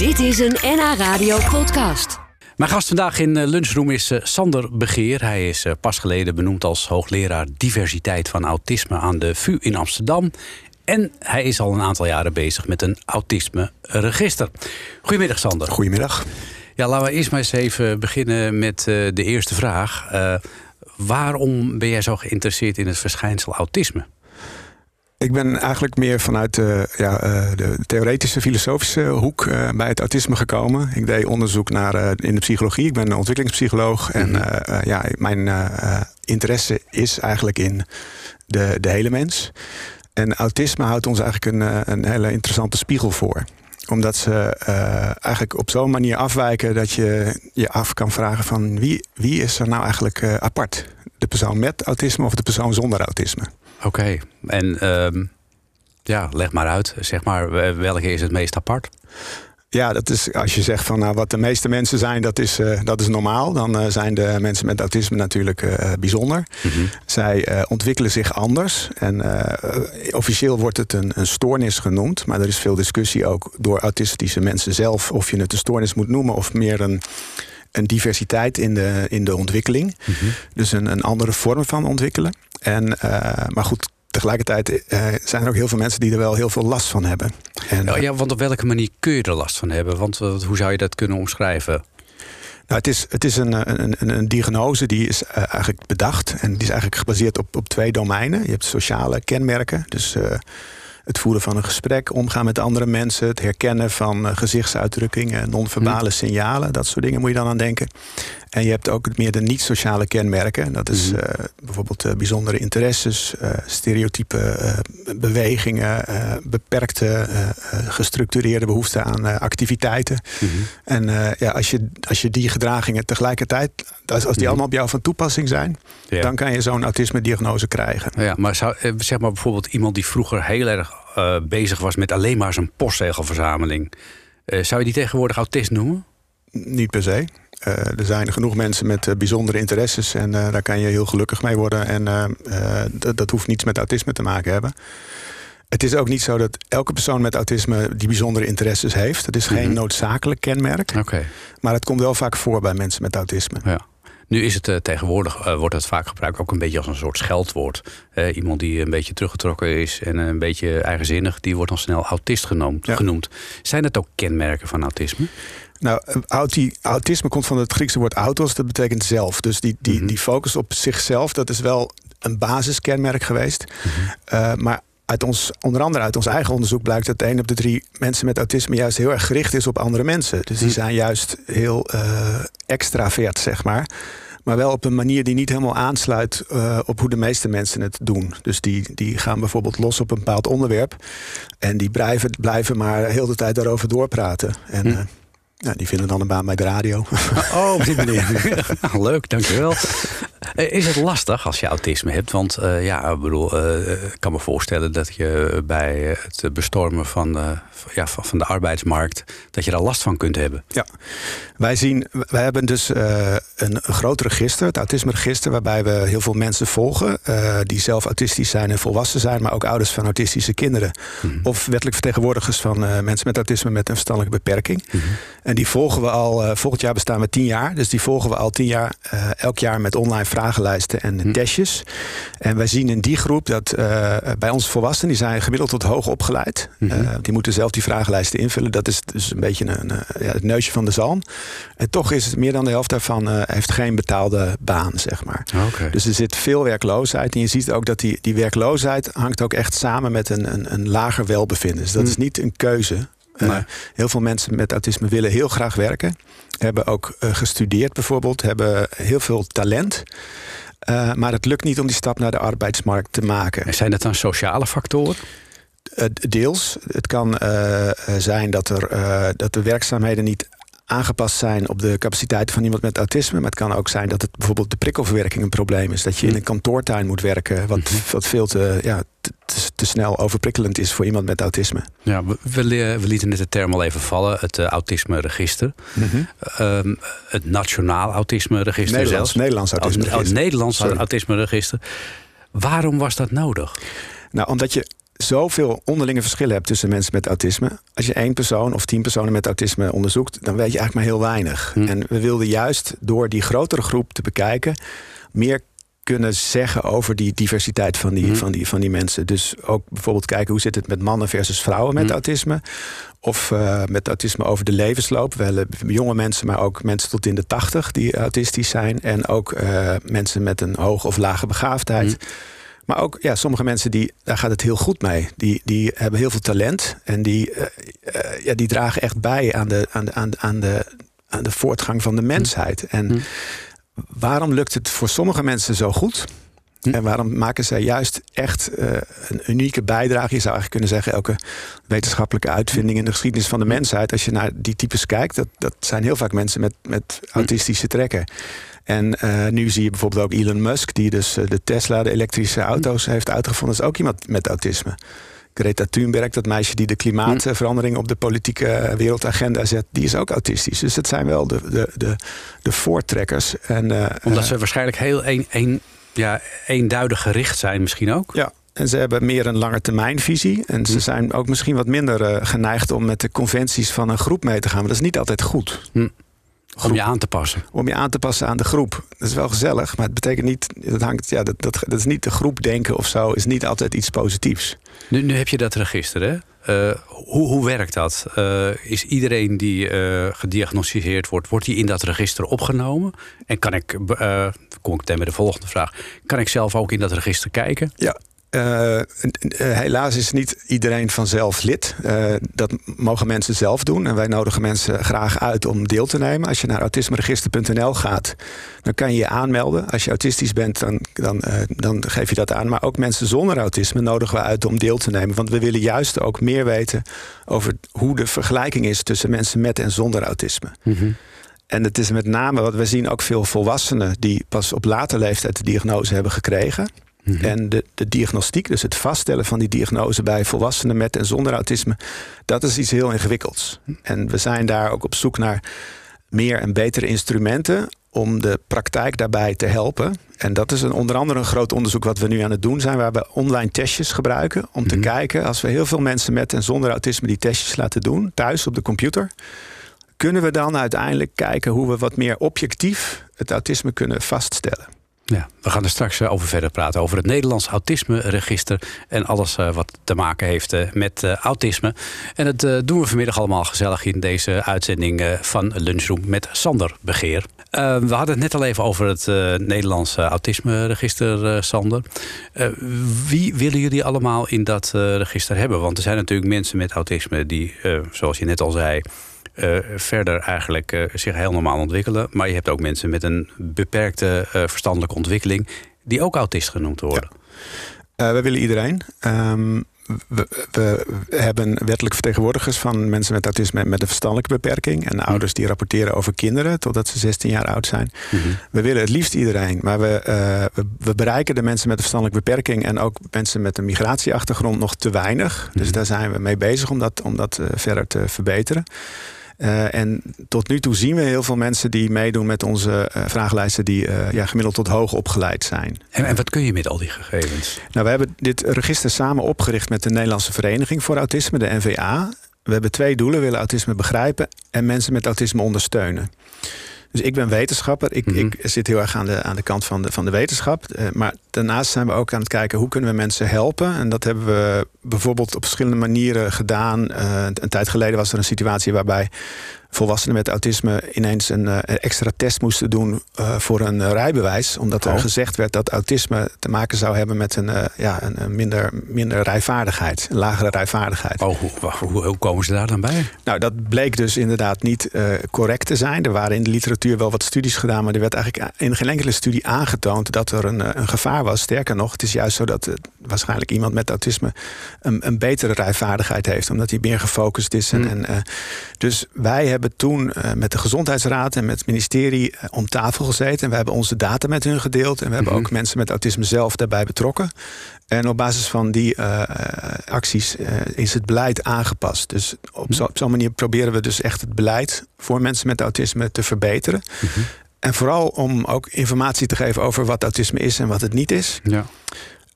Dit is een NH Radio podcast. Mijn gast vandaag in eh, Lunchroom is eh, Sander Begeer. Hij is eh, pas geleden benoemd als hoogleraar diversiteit van autisme aan de VU in Amsterdam. En hij is al een aantal jaren bezig met een autisme-register. Goedemiddag, Sander. Goedemiddag. Ja, laten we eerst maar eens even beginnen met de eerste vraag. waarom ben jij zo geïnteresseerd in het verschijnsel autisme? Ik ben eigenlijk meer vanuit de, ja, uh, de theoretische filosofische hoek uh, bij het autisme gekomen. Ik deed onderzoek naar, uh, in de psychologie. Ik ben ontwikkelingspsycholoog. En mhm. ja, mijn interesse is eigenlijk in de, de hele mens. En autisme houdt ons eigenlijk een, een hele interessante spiegel voor omdat ze eigenlijk op zo'n manier afwijken dat je je af kan vragen van wie, wie is er nou eigenlijk apart? De persoon met autisme of de persoon zonder autisme? Oké, en uh, ja, leg maar uit. Zeg maar, welke is het meest apart? Ja, dat is als je zegt van nou, wat de meeste mensen zijn, dat is, uh, dat is normaal. Dan uh, zijn de mensen met autisme natuurlijk uh, bijzonder. Mm -hmm. Zij ontwikkelen zich anders. En officieel wordt het een, een, stoornis genoemd. Maar er is veel discussie ook door autistische mensen zelf of je het een stoornis moet noemen of meer een, een diversiteit in de, in de ontwikkeling. Mm -hmm. Dus een, een andere vorm van ontwikkelen. En, uh, maar goed, tegelijkertijd uh, zijn er ook heel veel mensen die er wel heel veel last van hebben. En, ja, ja, want op welke manier kun je er last van hebben? Want hoe zou je dat kunnen omschrijven? Nou, het is, het is een, een, een, een diagnose die is uh, eigenlijk bedacht. En die is eigenlijk gebaseerd op, op twee domeinen. Je hebt sociale kenmerken. Dus het voeren van een gesprek, omgaan met andere mensen, het herkennen van uh, gezichtsuitdrukkingen, non-verbale hm. signalen, dat soort dingen moet je dan aan denken. En je hebt ook meer de niet-sociale kenmerken. Dat is uh, bijvoorbeeld uh, bijzondere interesses, stereotype bewegingen, beperkte, gestructureerde behoefte aan activiteiten. Mm -hmm. En ja, als, je, als je die gedragingen tegelijkertijd, als, als die -hmm. allemaal op jou van toepassing zijn, ja. dan kan je zo'n autisme-diagnose krijgen. Ja, maar zou, zeg maar bijvoorbeeld iemand die vroeger heel erg uh, bezig was met alleen maar zijn postzegelverzameling. Uh, zou je die tegenwoordig autist noemen? Niet per se. Uh, er zijn genoeg mensen met bijzondere interesses en daar kan je heel gelukkig mee worden. En dat hoeft niets met autisme te maken hebben. Het is ook niet zo dat elke persoon met autisme die bijzondere interesses heeft. Het is geen mm -hmm. noodzakelijk kenmerk. Okay. Maar het komt wel vaak voor bij mensen met autisme. Ja. Nu is het uh, tegenwoordig, uh, wordt het vaak gebruikt ook een beetje als een soort scheldwoord. Iemand die een beetje teruggetrokken is en een beetje eigenzinnig, die wordt dan snel autist genoemd. Ja. genoemd. Zijn dat ook kenmerken van autisme? Nou, autisme komt van het Griekse woord autos, dat betekent zelf. Dus die, die, mm -hmm. die focus op zichzelf, dat is wel een basiskenmerk geweest. Mm -hmm. maar uit ons, onder andere uit ons eigen onderzoek blijkt dat één op de drie mensen met autisme juist heel erg gericht is op andere mensen. Dus die zijn juist heel uh, extravert, zeg maar. Maar wel op een manier die niet helemaal aansluit uh, op hoe de meeste mensen het doen. Dus die, die gaan bijvoorbeeld los op een bepaald onderwerp. En die blijven, blijven maar heel de tijd daarover doorpraten. En, hm. uh, ja, die vinden dan een baan bij de radio. Oh, op die manier. nou, leuk, dankjewel. Is het lastig als je autisme hebt? Want uh, ja, ik bedoel, uh, ik kan me voorstellen dat je bij het bestormen van de, ja, van de arbeidsmarkt, dat je daar last van kunt hebben. Ja, wij zien, wij hebben dus een, groot register, het autisme-register, waarbij we heel veel mensen volgen die zelf autistisch zijn en volwassen zijn, maar ook ouders van autistische kinderen. Mm. Of wettelijk vertegenwoordigers van mensen met autisme met een verstandelijke beperking. Mm -hmm. En die volgen we al, volgend jaar bestaan we tien jaar, dus die volgen we al tien jaar, elk jaar met online vragenlijsten en hm. testjes. En wij zien in die groep dat uh, bij onze volwassenen, die zijn gemiddeld tot hoog opgeleid. Mm -hmm. uh, die moeten zelf die vragenlijsten invullen. Dat is dus een beetje een, uh, ja, het neusje van de zalm. En toch is het meer dan de helft daarvan heeft geen betaalde baan, zeg maar. Okay. Dus er zit veel werkloosheid. En je ziet ook dat die, die werkloosheid hangt ook echt samen met een, een, een lager welbevinden. Dus dat mm. is niet een keuze. Nee. heel veel mensen met autisme willen heel graag werken hebben ook uh, gestudeerd bijvoorbeeld, hebben heel veel talent. Uh, maar het lukt niet om die stap naar de arbeidsmarkt te maken. En zijn dat dan sociale factoren? Uh, deels. Het kan zijn dat, er, dat de werkzaamheden niet aangepast zijn op de capaciteiten van iemand met autisme. Maar het kan ook zijn dat het bijvoorbeeld de prikkelverwerking een probleem is. Dat je in een kantoortuin moet werken, wat, mm-hmm. wat veel te, ja, te, te, snel overprikkelend is voor iemand met autisme. Ja, we, we, we lieten net de term al even vallen, het uh, autisme-register. Mm-hmm. Um, het Nationaal Autisme-register Nederlands, zelfs. Nederlands Autisme-register. Oh, Nederlands Autisme-register. Waarom was dat nodig? Nou, omdat je zoveel onderlinge verschillen hebt tussen mensen met autisme. Als je één persoon of tien personen met autisme onderzoekt, dan weet je eigenlijk maar heel weinig. Hm. En we wilden juist door die grotere groep te bekijken, meer kunnen zeggen over die diversiteit van die, Hm. van die, van die mensen. Dus ook bijvoorbeeld kijken hoe zit het met mannen versus vrouwen met Hm. autisme. Of eh, met autisme over de levensloop. We hebben jonge mensen, maar ook mensen tot in de tachtig die autistisch zijn. En ook eh, mensen met een hoge of lage begaafdheid. Maar ook ja, sommige mensen die, daar gaat het heel goed mee. Die, die hebben heel veel talent. En die, eh, eh, ja, die dragen echt bij aan de, aan, de, aan, de, aan, de, aan de voortgang van de mensheid. En Hm. waarom lukt het voor sommige mensen zo goed? Hm. En waarom maken zij juist echt eh, een unieke bijdrage? Je zou eigenlijk kunnen zeggen, elke wetenschappelijke uitvinding in de geschiedenis van de mensheid, als je naar die types kijkt, dat, dat zijn heel vaak mensen met, met autistische trekken. En eh, nu zie je bijvoorbeeld ook Elon Musk, die dus eh, de Tesla, de elektrische auto's, heeft uitgevonden. Dat is ook iemand met autisme. Greta Thunberg, dat meisje die de klimaatverandering op de politieke wereldagenda zet, die is ook autistisch. Dus het zijn wel de, de, de, de voortrekkers. En, eh, Omdat ze waarschijnlijk heel een, ja, eenduidig gericht zijn misschien ook. Ja, en ze hebben meer een lange termijnvisie. En ze Hm. zijn ook misschien wat minder eh, geneigd om met de conventies van een groep mee te gaan. Maar dat is niet altijd goed. Om je aan te passen. Om je aan te passen aan de groep. Dat is wel gezellig, maar het betekent niet. Dat, hangt, ja, dat, dat, dat is niet de groep denken of zo, is niet altijd iets positiefs. Nu, nu heb je dat register, hè? Eh, hoe, hoe werkt dat? Eh, is iedereen die eh, gediagnosticeerd wordt, wordt die in dat register opgenomen? En kan ik, kom ik meteen bij de volgende vraag, kan ik zelf ook in dat register kijken? Ja. Eh, eh, helaas is niet iedereen vanzelf lid. Eh, dat mogen mensen zelf doen. En wij nodigen mensen graag uit om deel te nemen. Als je naar autismeregister.nl gaat, dan kan je je aanmelden. Als je autistisch bent, dan, dan, dan geef je dat aan. Maar ook mensen zonder autisme nodigen we uit om deel te nemen. Want we willen juist ook meer weten over hoe de vergelijking is tussen mensen met en zonder autisme. En het is met name wat we zien ook veel volwassenen die pas op later leeftijd de diagnose hebben gekregen. Mhm. En de, de diagnostiek, dus het vaststellen van die diagnose bij volwassenen met en zonder autisme, dat is iets heel ingewikkelds. En we zijn daar ook op zoek naar meer en betere instrumenten om de praktijk daarbij te helpen. En dat is een, onder andere een groot onderzoek wat we nu aan het doen zijn, waar we online testjes gebruiken om te Mhm. kijken, als we heel veel mensen met en zonder autisme die testjes laten doen, thuis op de computer, kunnen we dan uiteindelijk kijken hoe we wat meer objectief het autisme kunnen vaststellen. Ja, we gaan er straks eh, over verder praten. Over het Nederlands Autisme-register. En alles eh, wat te maken heeft eh, met autisme. En dat doen we vanmiddag allemaal gezellig in deze uitzending van Lunchroom met Sander Begeer. We hadden het net al even over het eh, Nederlands Autisme-register, Sander. Wie willen jullie allemaal in dat register hebben? Want er zijn natuurlijk mensen met autisme die, zoals je net al zei. Eh, verder eigenlijk eh, zich heel normaal ontwikkelen. Maar je hebt ook mensen met een beperkte eh, verstandelijke ontwikkeling... die ook autist genoemd worden. Eh, we willen iedereen. Ehm, we, we hebben wettelijk vertegenwoordigers van mensen met autisme met een verstandelijke beperking. En ouders die rapporteren over kinderen totdat ze 16 jaar oud zijn. We willen het liefst iedereen. Maar we, eh, we, we bereiken de mensen met een verstandelijke beperking en ook mensen met een migratieachtergrond nog te weinig. Dus Mhm. daar zijn we mee bezig om dat, om dat eh, verder te verbeteren. Eh, en tot nu toe zien we heel veel mensen die meedoen met onze eh, vragenlijsten die eh, ja, gemiddeld tot hoog opgeleid zijn. En, en wat kun je met al die gegevens? Nou, we hebben dit register samen opgericht met de Nederlandse Vereniging voor Autisme, de NVA. We hebben twee doelen: we willen autisme begrijpen en mensen met autisme ondersteunen. Dus ik ben wetenschapper. Ik, Mhm. ik zit heel erg aan de, aan de kant van de, van de wetenschap. Eh, maar daarnaast zijn we ook aan het kijken hoe kunnen we mensen helpen. En dat hebben we bijvoorbeeld op verschillende manieren gedaan. Eh, een tijd geleden was er een situatie waarbij volwassenen met autisme ineens een eh, extra test moesten doen eh, voor een eh, rijbewijs. Omdat er Oh. gezegd werd dat autisme te maken zou hebben met een, ja, een, een minder, minder rijvaardigheid, een lagere rijvaardigheid. Oh, hoe, hoe, hoe komen ze daar dan bij? Nou, dat bleek dus inderdaad niet correct te zijn. Er waren in de literatuur wel wat studies gedaan, maar er werd eigenlijk in geen enkele studie aangetoond dat er een, een gevaar was. Sterker nog, het is juist zo dat waarschijnlijk iemand met autisme een, een betere rijvaardigheid heeft, omdat hij meer gefocust is. En, Hmm. en, dus wij hebben toen eh, met de Gezondheidsraad en met het ministerie eh, om tafel gezeten. En we hebben onze data met hun gedeeld. En we hebben Mhm. ook mensen met autisme zelf daarbij betrokken. En op basis van die eh, acties is het beleid aangepast. Dus op zo- op zo'n manier proberen we dus echt het beleid voor mensen met autisme te verbeteren. En vooral om ook informatie te geven over wat autisme is en wat het niet is. Ja.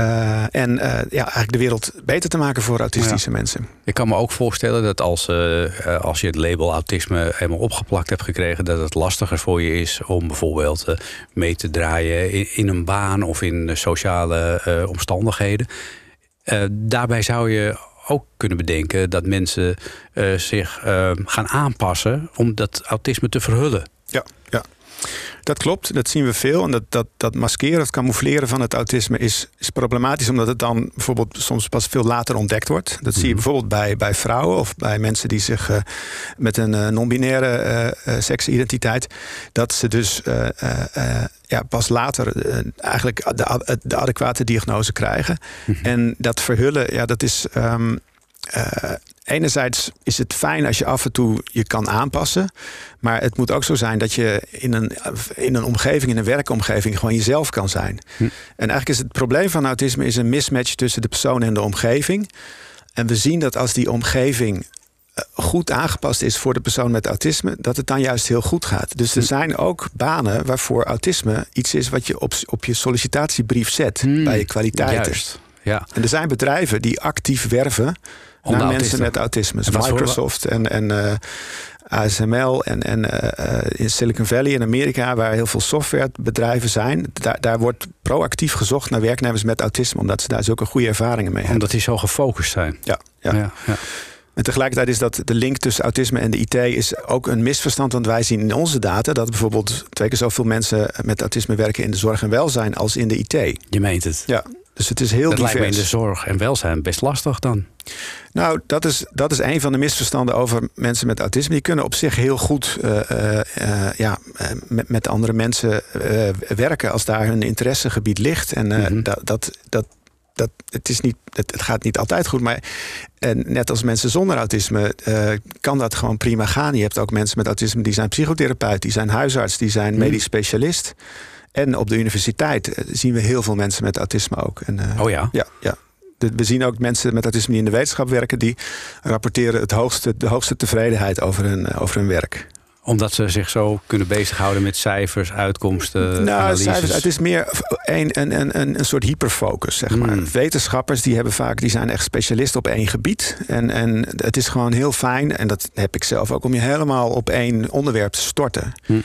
Uh, en uh, ja, eigenlijk de wereld beter te maken voor autistische ja. mensen. Ik kan me ook voorstellen dat als, uh, als je het label autisme helemaal opgeplakt hebt gekregen, dat het lastiger voor je is om bijvoorbeeld mee te draaien in, in, een baan of in sociale omstandigheden. daarbij zou je ook kunnen bedenken dat mensen zich gaan aanpassen om dat autisme te verhullen. Ja, ja. Dat klopt, dat zien we veel. En dat, dat, dat maskeren, het camoufleren van het autisme is, is problematisch, omdat het dan bijvoorbeeld soms pas veel later ontdekt wordt. Dat zie je mhm. bijvoorbeeld bij, bij vrouwen of bij mensen die zich uh, met een uh, non-binaire uh, seksidentiteit, dat ze dus ja, pas later eigenlijk de, de, adequate diagnose krijgen. Mhm. En dat verhullen, ja, dat is. Um, enerzijds is het fijn als je af en toe je kan aanpassen. Maar het moet ook zo zijn dat je in een, in een omgeving, in een werkomgeving, gewoon jezelf kan zijn. Hm. En eigenlijk is het probleem van autisme is een mismatch tussen de persoon en de omgeving. En we zien dat als die omgeving eh, goed aangepast is voor de persoon met autisme, dat het dan juist heel goed gaat. Dus er hm. zijn ook banen waarvoor autisme iets is wat je op, op je sollicitatiebrief zet hm. bij je kwaliteiten. Juist. Ja. En er zijn bedrijven die actief werven naar mensen met autisme. Microsoft en, en uh, eh, ASML en, en uh, in Silicon Valley in Amerika, waar heel veel softwarebedrijven zijn, daar, daar wordt proactief gezocht naar werknemers met autisme, omdat ze daar zulke goede ervaringen mee hebben. Omdat die zo gefocust zijn. Ja, ja. ja, ja. En tegelijkertijd is dat de link tussen autisme en de IT is ook een misverstand. Want wij zien in onze data dat bijvoorbeeld twee keer zoveel mensen met autisme werken in de zorg en welzijn als in de IT. Je meent het. Ja, dus het is heel dat divers. lijkt me in de zorg en welzijn best lastig dan. Nou, dat is, dat is een van de misverstanden over mensen met autisme. Die kunnen op zich heel goed uh, uh, ja, met, met andere mensen werken als daar hun interessegebied ligt. En mm-hmm. dat, dat, dat, dat, het, is niet, het, het, gaat niet altijd goed. Maar en net als mensen zonder autisme kan dat gewoon prima gaan. Je hebt ook mensen met autisme die zijn psychotherapeut, die zijn huisarts, die zijn mm. medisch specialist. En op de universiteit eh, zien we heel veel mensen met autisme ook. En, uh, oh ja? Ja, ja. We zien ook mensen met autisme die in de wetenschap werken, die rapporteren het hoogste, de hoogste tevredenheid over hun, eh, over hun werk omdat ze zich zo kunnen bezighouden met cijfers, uitkomsten. Nou, cijfers, het is meer een, een, een, een soort hyperfocus, zeg maar. Hmm. Wetenschappers die hebben vaak, die zijn echt specialist op één gebied. En, en het is gewoon heel fijn, en dat heb ik zelf ook, om je helemaal op één onderwerp te storten. Hmm.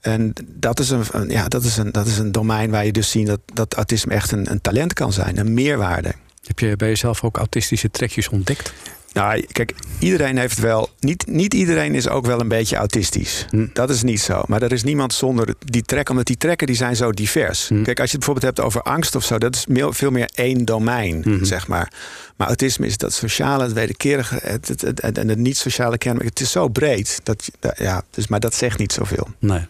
En dat is een, ja, dat is een, dat is een domein waar je dus ziet dat, dat autisme echt een, een talent kan zijn, een meerwaarde. Heb je bij jezelf ook autistische trekjes ontdekt? Nou, kijk, iedereen heeft wel. Niet, niet iedereen is ook wel een beetje autistisch. Hm. Dat is niet zo. Maar er is niemand zonder die trek, omdat die trekken die zijn zo divers. Hm. Kijk, als je het bijvoorbeeld hebt over angst of zo, dat is veel meer één domein, hm. zeg maar. Maar autisme is dat sociale, het wederkerige het, het, het, en het niet-sociale kenmerk. Het is zo breed. Dat, ja, dus, maar dat zegt niet zoveel. Nee.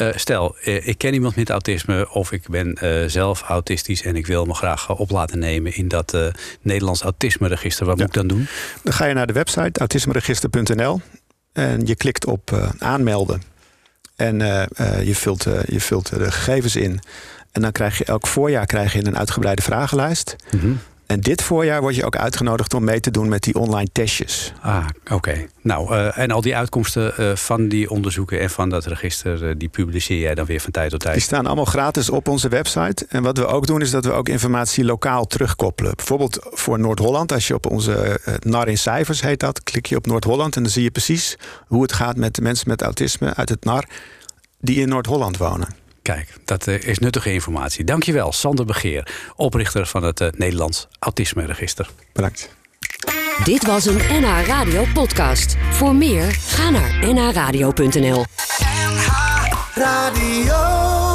Uh, stel, uh, ik ken iemand met autisme of ik ben uh, zelf autistisch en ik wil me graag op laten nemen in dat Nederlands autisme-register. Wat ja. moet ik dan doen? Dan ga je naar de website autismeregister.nl en je klikt op aanmelden. En je, vult, je vult de gegevens in. En dan krijg je elk voorjaar krijg je een uitgebreide vragenlijst. Mm -hmm. En dit voorjaar word je ook uitgenodigd om mee te doen met die online testjes. Ah, oké. Nou, uh, en al die uitkomsten uh, van die onderzoeken en van dat register, uh, die publiceer jij dan weer van tijd tot tijd? Die staan allemaal gratis op onze website. En wat we ook doen, is dat we ook informatie lokaal terugkoppelen. Bijvoorbeeld voor Noord-Holland, als je op onze NAR in cijfers heet dat, klik je op Noord-Holland en dan zie je precies hoe het gaat met de mensen met autisme uit het NAR die in Noord-Holland wonen. Kijk, dat uh, is nuttige informatie. Dankjewel, Sander Begeer, oprichter van het uh, Nederlands Autisme Register. Bedankt. Dit was een NH Radio podcast. Voor meer, ga naar nhradio.nl. NH Radio.